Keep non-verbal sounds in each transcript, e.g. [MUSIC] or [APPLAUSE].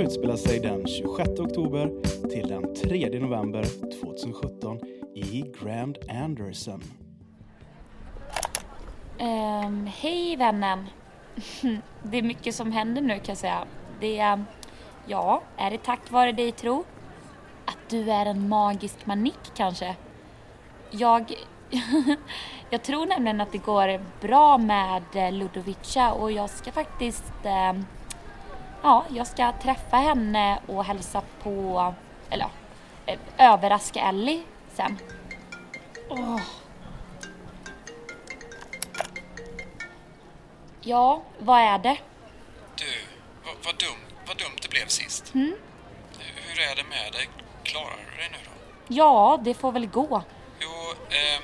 utspelar sig den 26 oktober till den 3 november 2017 i Grand Anderson. Um, hej vännen. [LAUGHS] Det är mycket som händer nu kan jag säga. Det är, ja, är det tack vare dig tro? Att du är en magisk manik kanske? Jag, [LAUGHS] jag tror nämligen att det går bra med eh, Ludovica och jag ska faktiskt, eh, ja, jag ska träffa henne och hälsa på, eller ja, eh, överraska Ellie sen. Åh. Ja, vad är det? Du, vad, vad, dum, vad dumt det blev sist. Mm. Hur är det med dig? Klarar du dig nu då? Ja, det får väl gå. Jo, ehm,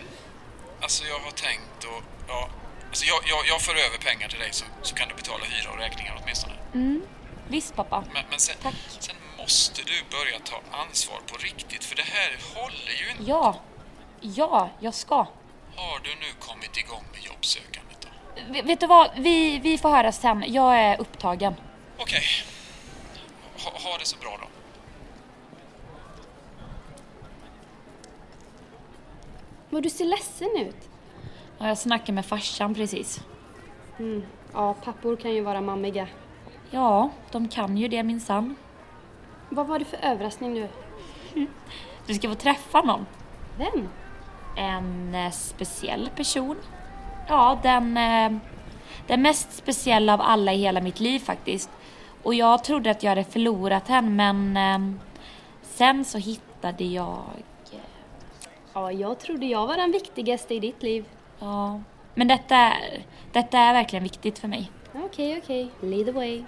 alltså jag har tänkt och ja, alltså jag, jag, jag för över pengar till dig så, så kan du betala hyra och räkningar åtminstone. Mm. Visst pappa. Men, men sen, Tack. sen måste du börja ta ansvar på riktigt för det här håller ju inte. Ja, ja, jag ska. Har du nu kommit igång med jobbsökandet då? V- vet du vad, vi, vi får höra sen. Jag är upptagen. Okej. Ha, ha det så bra då. Vad du ser ledsen ut. Ja, Jag snackade med farsan precis. Mm. Ja, pappor kan ju vara mammiga. Ja, de kan ju det minsann. Vad var det för överraskning nu? Du ska få träffa någon. Vem? En eh, speciell person. Ja, den, eh, den mest speciella av alla i hela mitt liv faktiskt. Och jag trodde att jag hade förlorat henne men eh, sen så hittade jag... Ja, jag trodde jag var den viktigaste i ditt liv. Ja, men detta, detta är verkligen viktigt för mig. Okej, okej. Lead the way.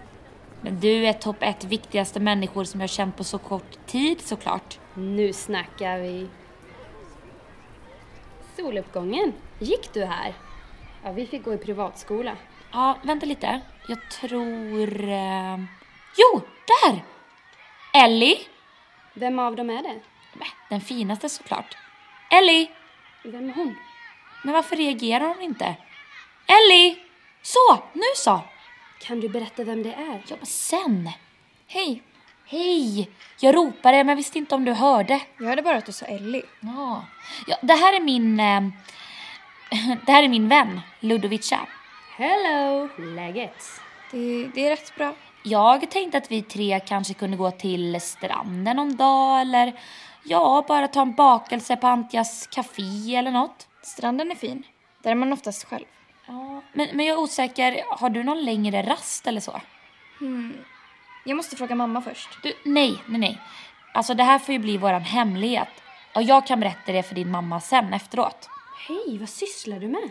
Men du är topp ett viktigaste människor som jag känt på så kort tid såklart. Nu snackar vi. Soluppgången. Gick du här? Ja, vi fick gå i privatskola. Ja, vänta lite. Jag tror... Eh... Jo, där! Ellie! Vem av dem är det? Den finaste såklart. Ellie! Vem är hon? Men varför reagerar hon inte? Ellie! Så, nu så! Kan du berätta vem det är? Ja, men sen. Hej! Hej! Jag ropade men visste inte om du hörde. Jag hörde bara att du sa Ellie. Ja. ja det här är min... Eh... [LAUGHS] Det här är min vän, Ludovica. Hello! Läget? Det, det är rätt bra. Jag tänkte att vi tre kanske kunde gå till stranden någon dag eller ja, bara ta en bakelse på Antias café eller något. Stranden är fin. Där är man oftast själv. Ja, men, men jag är osäker, har du någon längre rast eller så? Jag måste fråga mamma först. Du, nej, nej, nej. Alltså det här får ju bli våran hemlighet. Och jag kan berätta det för din mamma sen efteråt. Hej, vad sysslar du med?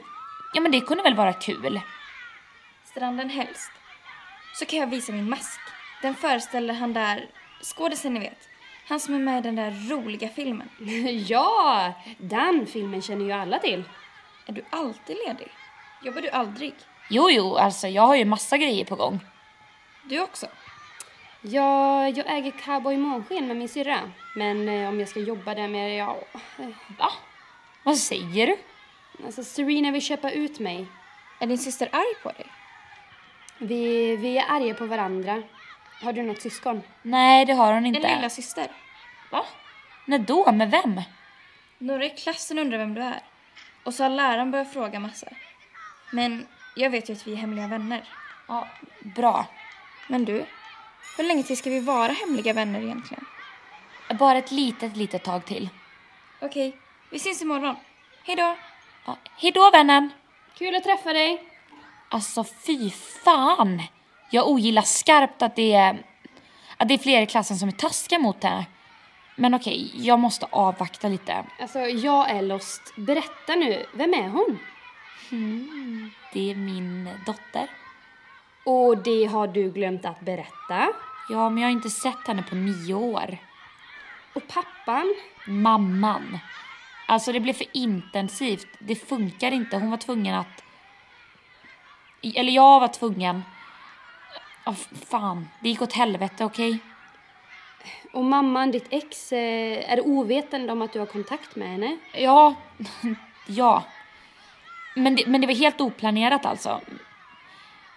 Ja, men det kunde väl vara kul? Stranden helst. Så kan jag visa min mask. Den föreställer han där skådisen ni vet. Han som är med i den där roliga filmen. [LAUGHS] ja, den filmen känner ju alla till. Är du alltid ledig? Jobbar du aldrig? Jo, jo, alltså jag har ju massa grejer på gång. Du också? Ja, jag äger Cowboy Månsken med min syrra. Men eh, om jag ska jobba där med, ja... eh, Va? Vad säger du? Alltså Serena vill köpa ut mig. Är din syster arg på dig? Vi, vi är arga på varandra. Har du något syskon? Nej, det har hon En inte. lilla syster. Va? När då? Med vem? Några i klassen undrar vem du är. Och så har läraren börjat fråga massa. Men jag vet ju att vi är hemliga vänner. Ja, bra. Men du, hur länge till ska vi vara hemliga vänner egentligen? Bara ett litet, litet tag till. Okej, vi syns imorgon. Hej då! Ja, hejdå vännen! Kul att träffa dig. Alltså fy fan! Jag ogillar skarpt att det är, att det är fler i klassen som är taskiga mot henne. Men okej, jag måste avvakta lite. Alltså, jag är lost. Berätta nu, vem är hon? Det är min dotter. Och det har du glömt att berätta. Ja, men jag har inte sett henne på nio år. Och pappan? Mamman. Alltså det blev för intensivt. Det funkar inte. Hon var tvungen att... Eller jag var tvungen... Oh, fan, det gick åt helvete, okej? Och mamman, ditt ex, eh, är ovetande om att du har kontakt med henne? Ja, [LAUGHS] ja. Men det, men det var helt oplanerat alltså.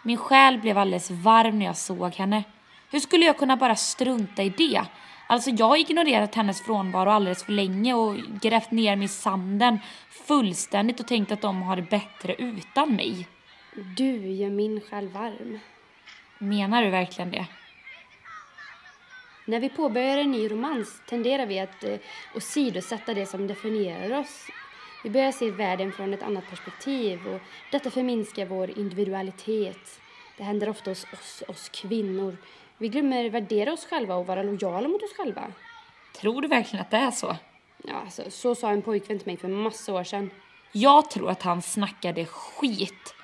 Min själ blev alldeles varm när jag såg henne. Hur skulle jag kunna bara strunta i det? Alltså jag har ignorerat hennes frånvaro alldeles för länge och grävt ner mig i sanden fullständigt och tänkt att de har det bättre utan mig. Du gör min själ varm. Menar du verkligen det? När vi påbörjar en ny romans tenderar vi att eh, åsidosätta det som definierar oss. Vi börjar se världen från ett annat perspektiv och detta förminskar vår individualitet. Det händer ofta hos oss, oss kvinnor. Vi glömmer värdera oss själva och vara lojala mot oss själva. Tror du verkligen att det är så? Ja, alltså, så sa en pojkvän till mig för massa år sedan. Jag tror att han snackade skit.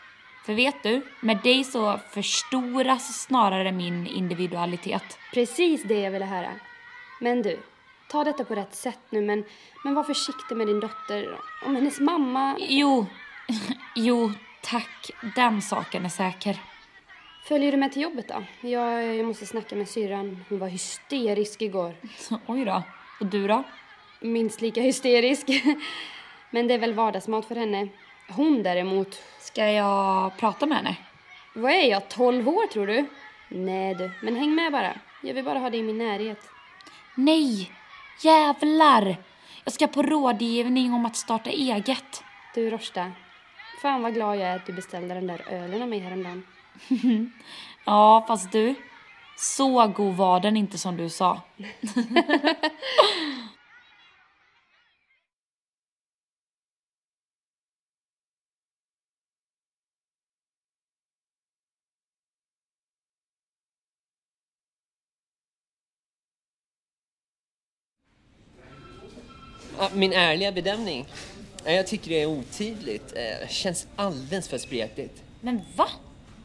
För vet du, med dig så förstoras snarare min individualitet. Precis det jag ville höra. Men du, ta detta på rätt sätt nu, men, men var försiktig med din dotter. Om hennes mamma... Jo, [LAUGHS] jo, tack. Den saken är säker. Följer du med till jobbet då? Jag, jag måste snacka med syrran. Hon var hysterisk igår. Oj då. Och du då? Minst lika hysterisk. [LAUGHS] Men det är väl vardagsmat för henne. Hon däremot. Ska jag prata med henne? Vad är jag, 12 år tror du? Nej du, men häng med bara. Jag vill bara ha dig i min närhet. Nej! Jävlar! Jag ska på rådgivning om att starta eget. Du Rosta, fan vad glad jag är att du beställde den där ölen av mig häromdagen. [LAUGHS] Ja, fast du. Så god var den inte som du sa. [LAUGHS] min ärliga bedömning? Ja, Jag tycker det är otydligt. Eh, Känns alldeles för spretigt. Men va?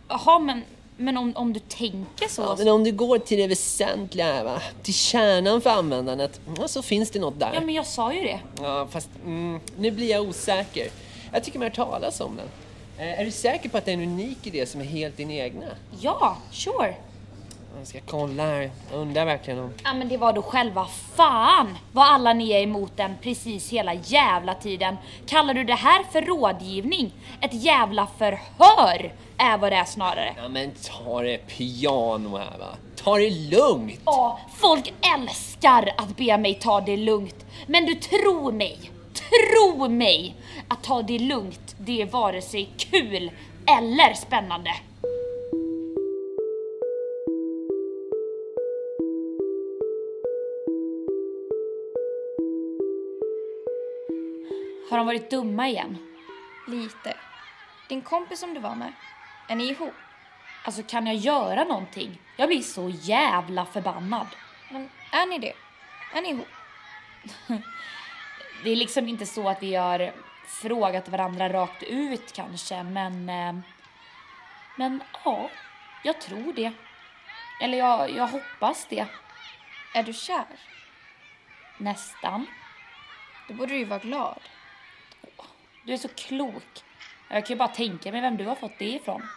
Jaha, men, men om, om du tänker så... Ja, men om du går till det väsentliga, va? till kärnan för användandet, så finns det något där. Ja, men jag sa ju det. Ja, fast mm, nu blir jag osäker. Jag tycker mer talas om den. Eh, är du säker på att det är en unik idé som är helt din egna? Ja, sure. Jag ska kolla här. Jag undrar verkligen om... Ja, men det var då själva fan vad alla ni är emot den precis hela jävla tiden. Kallar du det här för rådgivning? Ett jävla förhör är vad det är snarare. Ja, men ta det piano här va. Ta det lugnt. Ja, folk älskar att be mig ta det lugnt. Men du tror mig, tro mig, att ta det lugnt, det är vare sig kul eller spännande. Har de varit dumma igen? Lite. Din kompis som du var med, är ni ihop? Alltså kan jag göra någonting? Jag blir så jävla förbannad. Men är ni det? Är ni ihop? [LAUGHS] Det är liksom inte så att vi har frågat varandra rakt ut kanske, men... eh, Men ja, jag tror det. Eller jag, jag hoppas det. Är du kär? Nästan. Då borde du ju vara glad. Du är så klok. Jag kan ju bara tänka mig vem du har fått det ifrån.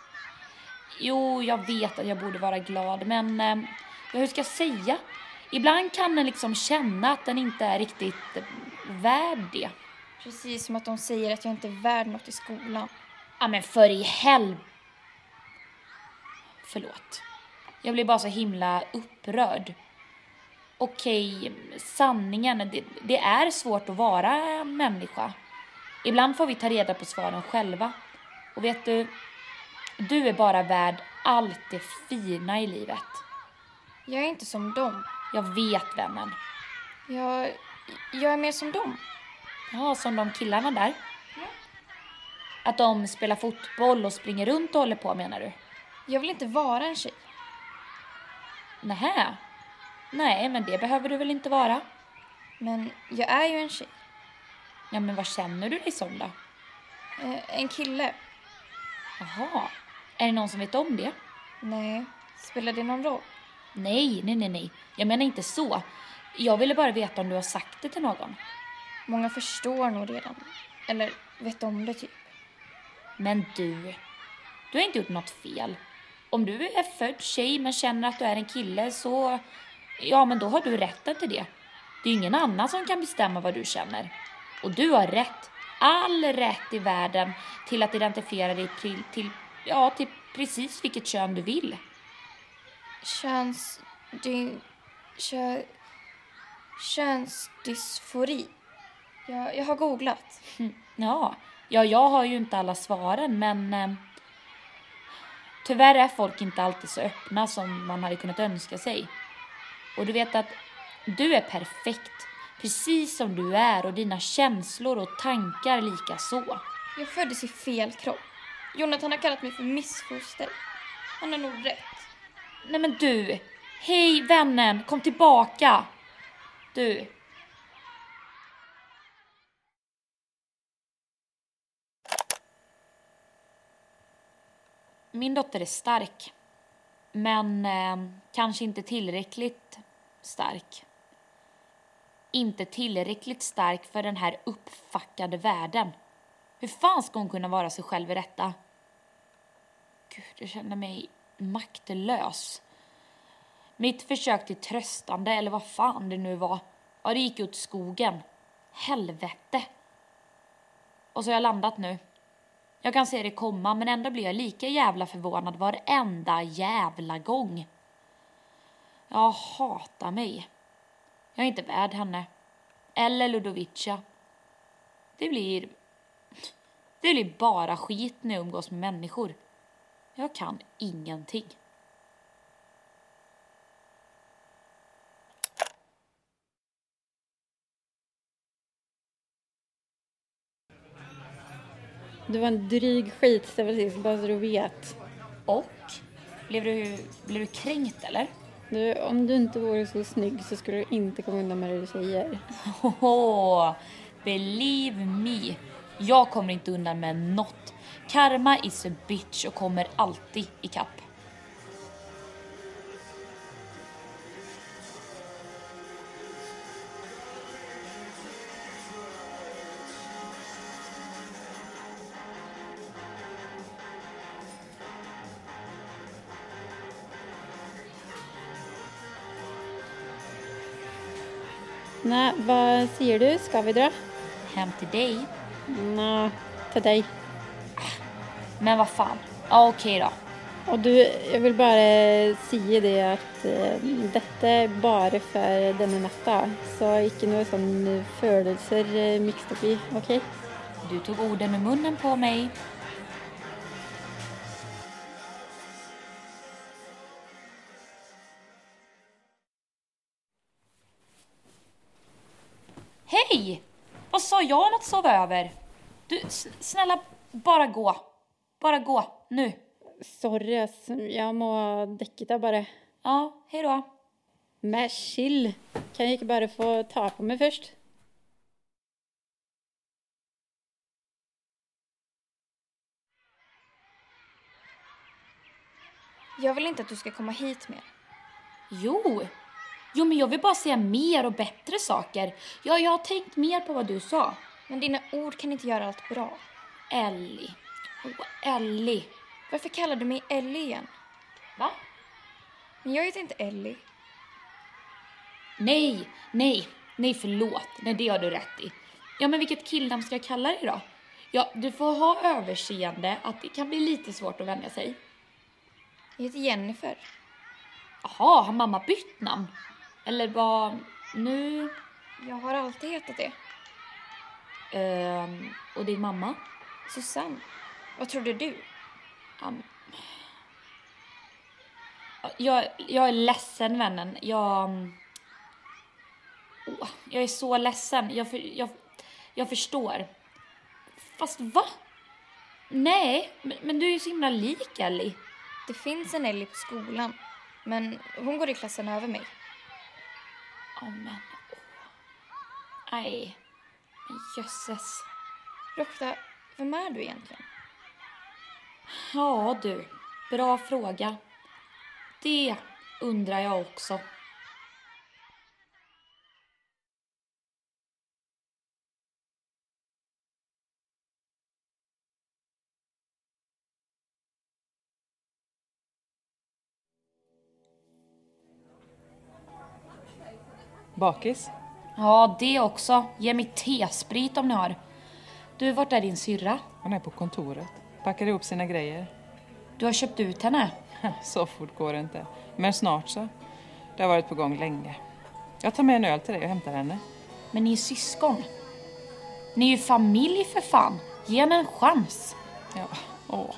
Jo, jag vet att jag borde vara glad, men eh, hur ska jag säga? Ibland kan den liksom känna att den inte är riktigt eh, värd det. Precis som att de säger att jag inte är värd något i skolan. Ja, men för i helv... Förlåt. Jag blir bara så himla upprörd. Okej, sanningen, det, det är svårt att vara människa. Ibland får vi ta reda på svaren själva. Och vet du, du är bara värd allt det fina i livet. Jag är inte som dem. Jag vet vännen. Jag, jag är mer som dem. Ja, som de killarna där. Att de spelar fotboll och springer runt och håller på menar du? Jag vill inte vara en tjej. Nähä. Nej, men det behöver du väl inte vara? Men jag är ju en tjej. Ja, men vad känner du dig som då? Eh, en kille. Jaha. Är det någon som vet om det? Nej, spelar det någon roll? Nej, nej, nej, nej. Jag menar inte så. Jag ville bara veta om du har sagt det till någon. Många förstår nog redan. Eller vet om det typ. Men du, du har inte gjort något fel. Om du är född tjej men känner att du är en kille så, ja men då har du rätten till det. Det är ju ingen annan som kan bestämma vad du känner. Och du har rätt, all rätt i världen till att identifiera dig till, till, ja, till precis vilket kön du vill. köns... Dy, kö, könsdysfori. Jag, jag har googlat. Ja, ja, jag har ju inte alla svaren men eh, tyvärr är folk inte alltid så öppna som man hade kunnat önska sig. Och du vet att du är perfekt, precis som du är och dina känslor och tankar lika så. Jag föddes i fel kropp. Jonathan har kallat mig för missfoster. Han har nog rätt. Nej men du, hej vännen, kom tillbaka! Du. Min dotter är stark. Men eh, kanske inte tillräckligt stark. Inte tillräckligt stark för den här uppfackade världen. Hur fan ska hon kunna vara sig själv i detta? Gud, jag känner mig maktlös. Mitt försök till tröstande, eller vad fan det nu var, ja, det gick åt skogen. Helvete. Och så har jag landat nu. Jag kan se det komma, men ändå blir jag lika jävla förvånad varenda jävla gång. Jag hatar mig. Jag är inte värd henne. Eller Ludovicia. Det blir... Det blir bara skit när jag umgås med människor. Jag kan ingenting. Du var en dryg skitstövel sist, bara så du vet. Och? Blev du, blev du kränkt eller? Du, om du inte vore så snygg så skulle du inte komma undan med det du säger. Oh, believe me. Jag kommer inte undan med något. Karma is a bitch och kommer alltid ikapp. Nej, vad säger du? Ska vi dra? Hem till dig? Nej, till dig. Men vad fan. Ja, okej då. Och du, jag vill bara säga det att eh, detta är bara för denna natta. Så inte några sån følelser eh, mixed upp i, okej? Du tog orden ur munnen på mig. Jag om att sova över? Du, snälla, bara gå. Bara gå, nu. Sorry. Jag må det bara. Ja, hej då. Men chill. Kan jag inte bara få ta på mig först? Jag vill inte att du ska komma hit mer. Jo, jo men jag vill bara säga mer och bättre saker. Ja, jag har tänkt mer på vad du sa. Men dina ord kan inte göra allt bra. Ellie. Åh, Ellie. Varför kallar du mig Ellie igen? Va? Men jag heter inte Ellie. Nej, nej, nej förlåt. Nej, det har du rätt i. Ja, men vilket killnamn ska jag kalla dig då? Ja, du får ha överseende att det kan bli lite svårt att vänja sig. Jag heter Jennifer. Jaha, har mamma bytt namn? Eller vad, nu... Jag har alltid hetat det. Ehm, och din mamma? Susanne. Vad trodde du? Um, jag, jag är ledsen vännen. Jag... Oh, jag är så ledsen. Jag, för, jag, jag förstår. Fast va? Nej, men, men du är ju så himla lik Ellie. Det finns en Ellie på skolan. Men hon går i klassen över mig. Ja men åh. Nej. Men jösses. Rokta, vem är du egentligen? Ja du, bra fråga. Det undrar jag också. Bakis? Ja, det också. Ge mig tesprit om ni har. Du, vart är din syrra? Hon är på kontoret. Packar ihop sina grejer. Du har köpt ut henne. Så fort går det inte. Men snart så. Det har varit på gång länge. Jag tar med en öl till dig och hämtar henne. Men ni är syskon. Ni är ju familj för fan. Ge henne en chans. Ja, åh.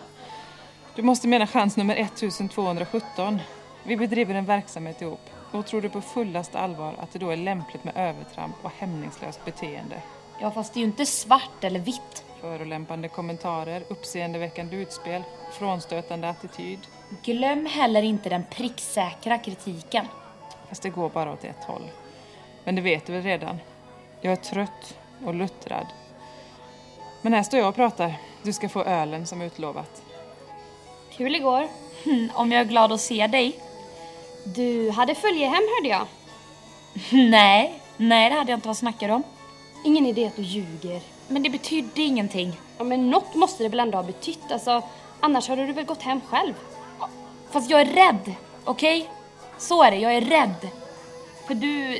Du måste mena chans nummer 1217. Vi bedriver en verksamhet ihop. Och tror du på fullaste allvar att det då är lämpligt med övertramp och hämningslöst beteende? Ja, fast det är ju inte svart eller vitt. Förolämpande kommentarer, uppseendeväckande utspel, frånstötande attityd. Glöm heller inte den pricksäkra kritiken. Fast det går bara åt ett håll. Men det vet du väl redan? Jag är trött och luttrad. Men här står jag och pratar. Du ska få ölen som utlovat. Kul igår. Hm, Om jag är glad att se dig? Du hade följe hem hörde jag. [LAUGHS] Nej, nej det hade jag inte. Vad snackar du om? Ingen idé att du ljuger. Men det betydde ingenting. Ja, men något måste det väl ändå ha betytt. Alltså, annars hade du väl gått hem själv. Fast jag är rädd, okej? Så är det, jag är rädd. För du...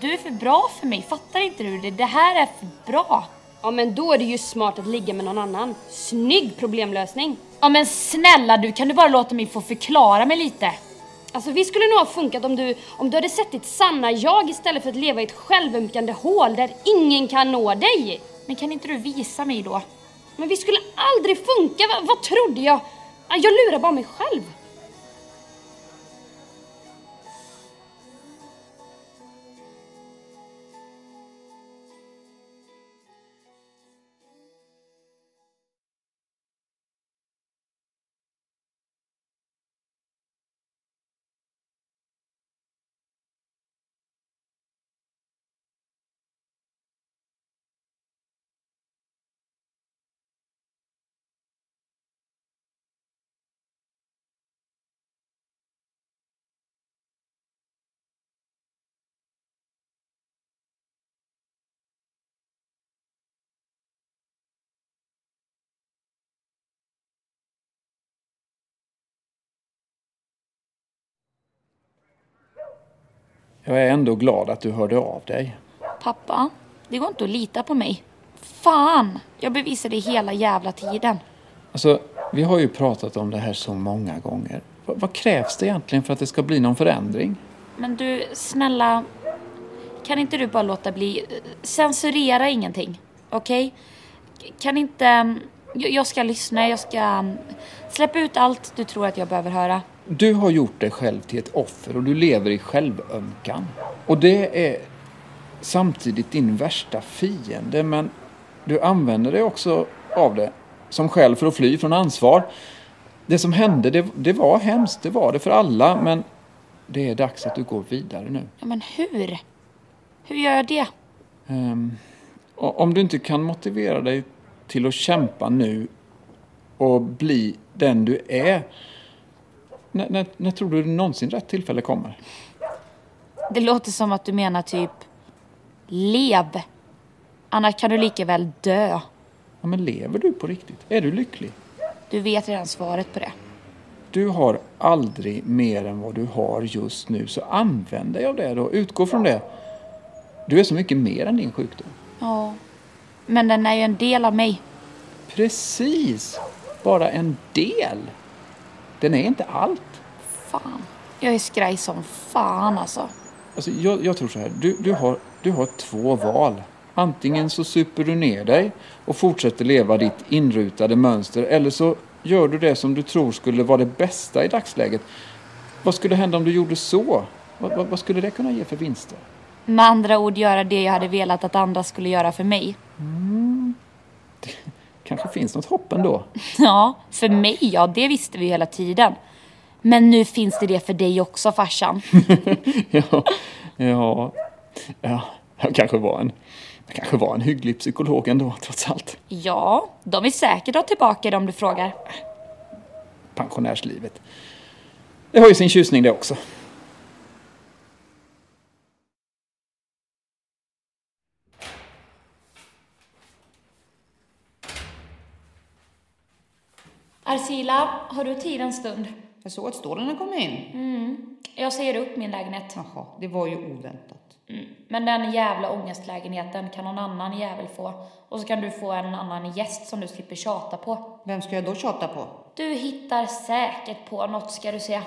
Du är för bra för mig, fattar inte du det? Det här är för bra. Ja, men då är det ju smart att ligga med någon annan. Snygg problemlösning. Ja men snälla du, kan du bara låta mig få förklara mig lite? Alltså vi skulle nog ha funkat om du, om du hade sett ditt sanna jag istället för att leva i ett självömkande hål där ingen kan nå dig. Men kan inte du visa mig då? Men vi skulle aldrig funka, Va, vad trodde jag? Ja, Jag lurar bara mig själv. Jag är ändå glad att du hörde av dig. Pappa, det går inte att lita på mig. Fan, jag bevisar det hela jävla tiden. Alltså, vi har ju pratat om det här så många gånger. Va- vad krävs det egentligen för att det ska bli någon förändring? Men du, snälla. Kan inte du bara låta bli? Censurera ingenting. Okej? Kan inte... Jag jag ska lyssna, jag ska släppa ut allt du tror att jag behöver höra. Du har gjort dig själv till ett offer och du lever i självömkan. Och det är samtidigt din värsta fiende men du använder dig också av det som skäl för att fly från ansvar. Det som hände, det, det var hemskt, det var det för alla men det är dags att du går vidare nu. Ja, men hur? Hur gör jag det? Och om du inte kan motivera dig till att kämpa nu och bli den du är, när, när, när tror du någonsin rätt tillfälle kommer? Det låter som att du menar typ lev. Annars kan du lika väl dö. Ja, men lever du på riktigt? Är du lycklig? Du vet redan svaret på det. Du har aldrig mer än vad du har just nu, så använd dig av det då. Utgå från det. Du är så mycket mer än din sjukdom. Ja. Men den är ju en del av mig. Precis! Bara en del. Den är inte allt. Fan. Jag är skraj som fan alltså. Alltså, jag, jag tror så här. Du, du, har, du har två val. Antingen så super du ner dig och fortsätter leva ditt inrutade mönster eller så gör du det som du tror skulle vara det bästa i dagsläget. Vad skulle hända om du gjorde så? Vad, vad, vad skulle det kunna ge för vinster? Med andra ord göra det jag hade velat att andra skulle göra för mig. Kanske finns något hopp ändå. [LAUGHS] Ja, för mig ja, det visste vi hela tiden. Men nu finns det det för dig också farsan. [LAUGHS] ja, ja, ja, jag kanske var en, jag kanske var en hygglig psykolog ändå, trots allt. Ja, de vill säkert ha tillbaka det om du frågar. Pensionärslivet. Det har ju sin tjusning det också. Arcila, har du tid en stund? Jag såg att stålarna kom in. Jag säger upp min lägenhet. Jaha, det var ju oväntat. Men den jävla ångestlägenheten kan någon annan jävel få. Och så kan du få en annan gäst som du slipper tjata på. Vem ska jag då tjata på? Du hittar säkert på något ska du se.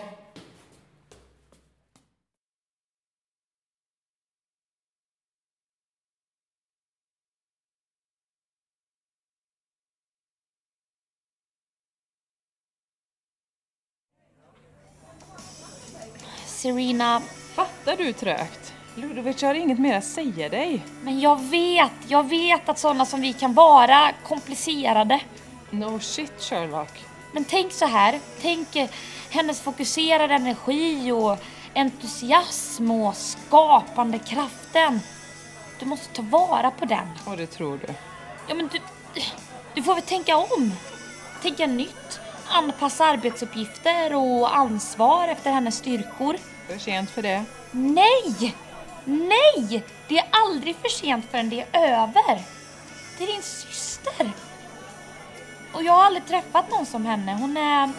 Serena, Fattar du trögt? Ludovic har inget mer att säga dig. men jag vet, jag vet att sådana som vi kan vara komplicerade. No shit Sherlock. Men tänk så här, tänk eh, hennes fokuserade energi och entusiasm och skapande kraften. Du måste ta vara på den. Och det tror du. Ja men du, du får väl tänka om. Tänka nytt. Anpassa arbetsuppgifter och ansvar efter hennes styrkor. För sent för det. Nej! Nej! Det är aldrig för sent förrän det är över. Det är din syster. Och jag har aldrig träffat någon som henne. Hon är...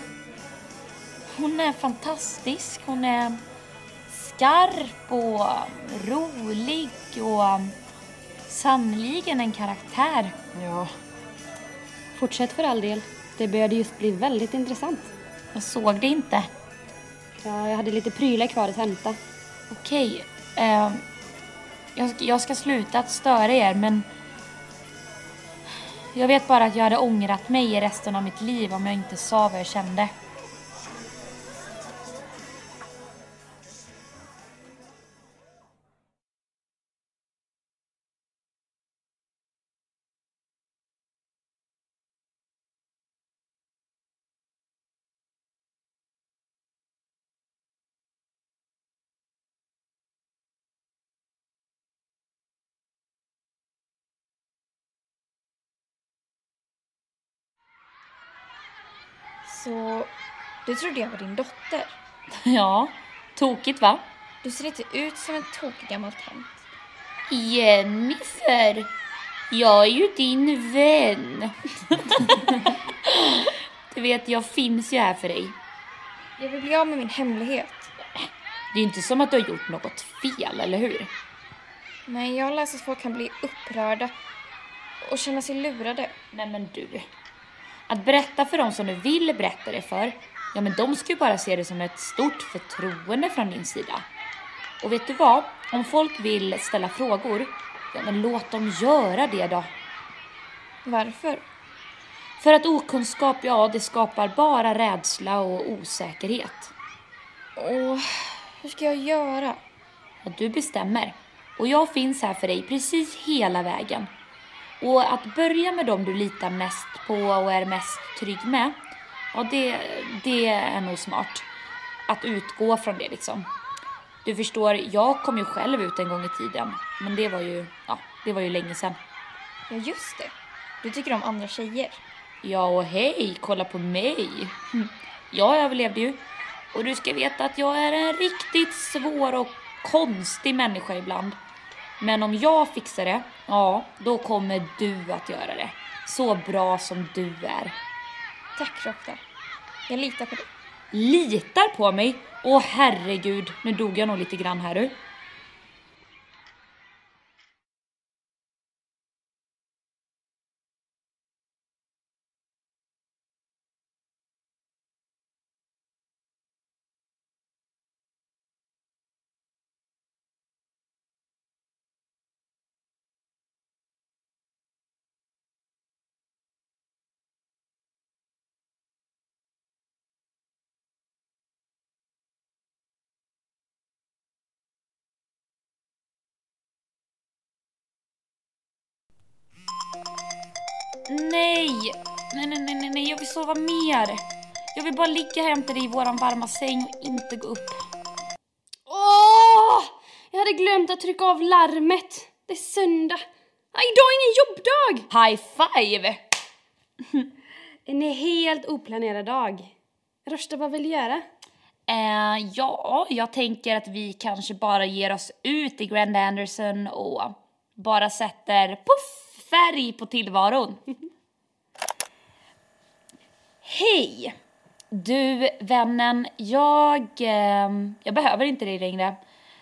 Hon är fantastisk. Hon är skarp och rolig och sannoliken en karaktär. Ja. Fortsätt för all del. Det började just bli väldigt intressant. Jag såg det inte. Ja, jag hade lite prylar kvar att hämta. Okej. Eh, jag, ska- jag ska sluta att störa er men jag vet bara att jag hade ångrat mig i resten av mitt liv om jag inte sa vad jag kände. Så du trodde jag var din dotter? [LAUGHS] Ja, tokigt va? Du ser inte ut som en tokig gammal tant. Jennifer, jag är ju din vän. [LAUGHS] du vet, jag finns ju här för dig. Jag vill bli av med min hemlighet. Det är ju inte som att du har gjort något fel, eller hur? Men jag har läst att folk kan bli upprörda och känna sig lurade. Nej men du. Att berätta för dem som du vill berätta det för, ja men de ska ju bara se det som ett stort förtroende från din sida. Och vet du vad? Om folk vill ställa frågor, ja men låt dem göra det då. Varför? För att okunskap, ja det skapar bara rädsla och osäkerhet. Och hur ska jag göra? Ja, du bestämmer. Och jag finns här för dig precis hela vägen. Och att börja med dem du litar mest på och är mest trygg med, ja det, det är nog smart. Att utgå från det liksom. Du förstår, jag kom ju själv ut en gång i tiden. Men det var ju, ja, det var ju länge sedan. Ja, just det. Du tycker om andra tjejer. Ja och hej, kolla på mig. Hm. Jag överlevde ju. Och du ska veta att jag är en riktigt svår och konstig människa ibland. Men om jag fixar det, ja, då kommer du att göra det. Så bra som du är. Tack, Rokta. Jag litar på dig. Litar på mig? Åh herregud, nu dog jag nog lite grann här du. Nej, nej, nej, nej, nej, jag vill sova mer. Jag vill bara ligga jämte dig i våran varma säng och inte gå upp. Åh! Jag hade glömt att trycka av larmet. Det är söndag. Ah, idag är ingen jobbdag! High five! [LAUGHS] En helt oplanerad dag. Rosta, vad vill du göra? Eh, ja, jag tänker att vi kanske bara ger oss ut i Grand Anderson och bara sätter puff, färg på tillvaron. [LAUGHS] Hej! Du, vännen, jag, eh, jag behöver inte dig längre.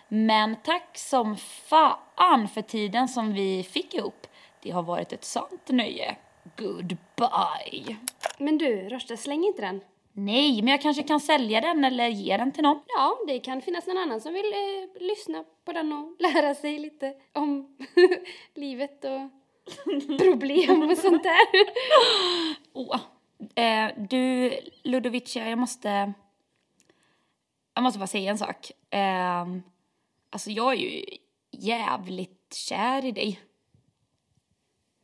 Men tack som fan för tiden som vi fick ihop. Det har varit ett sant nöje. Goodbye. Men du, Rosta, släng inte den. Nej, men jag kanske kan sälja den eller ge den till någon. Ja, det kan finnas någon annan som vill eh, lyssna på den och [LAUGHS] lära sig lite om [LAUGHS] livet och [LAUGHS] problem och sånt där. Åh. Eh, du, Ludovicia, jag måste... Jag måste bara säga en sak. Eh, alltså, jag är ju jävligt kär i dig.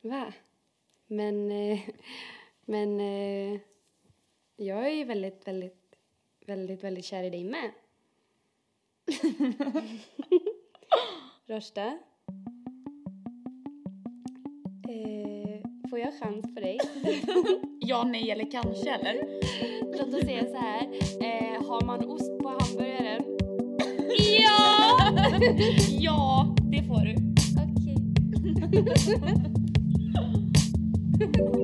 Va? Men, eh, men eh, jag är ju väldigt, väldigt, väldigt, väldigt kär i dig med. [LAUGHS] Rösta. Får jag chans på dig? [LAUGHS] Ja, nej eller kanske, eller? Låt oss säga så här. Eh, har man ost på hamburgaren? Ja! [LAUGHS] ja, det får du. Okej. [LAUGHS]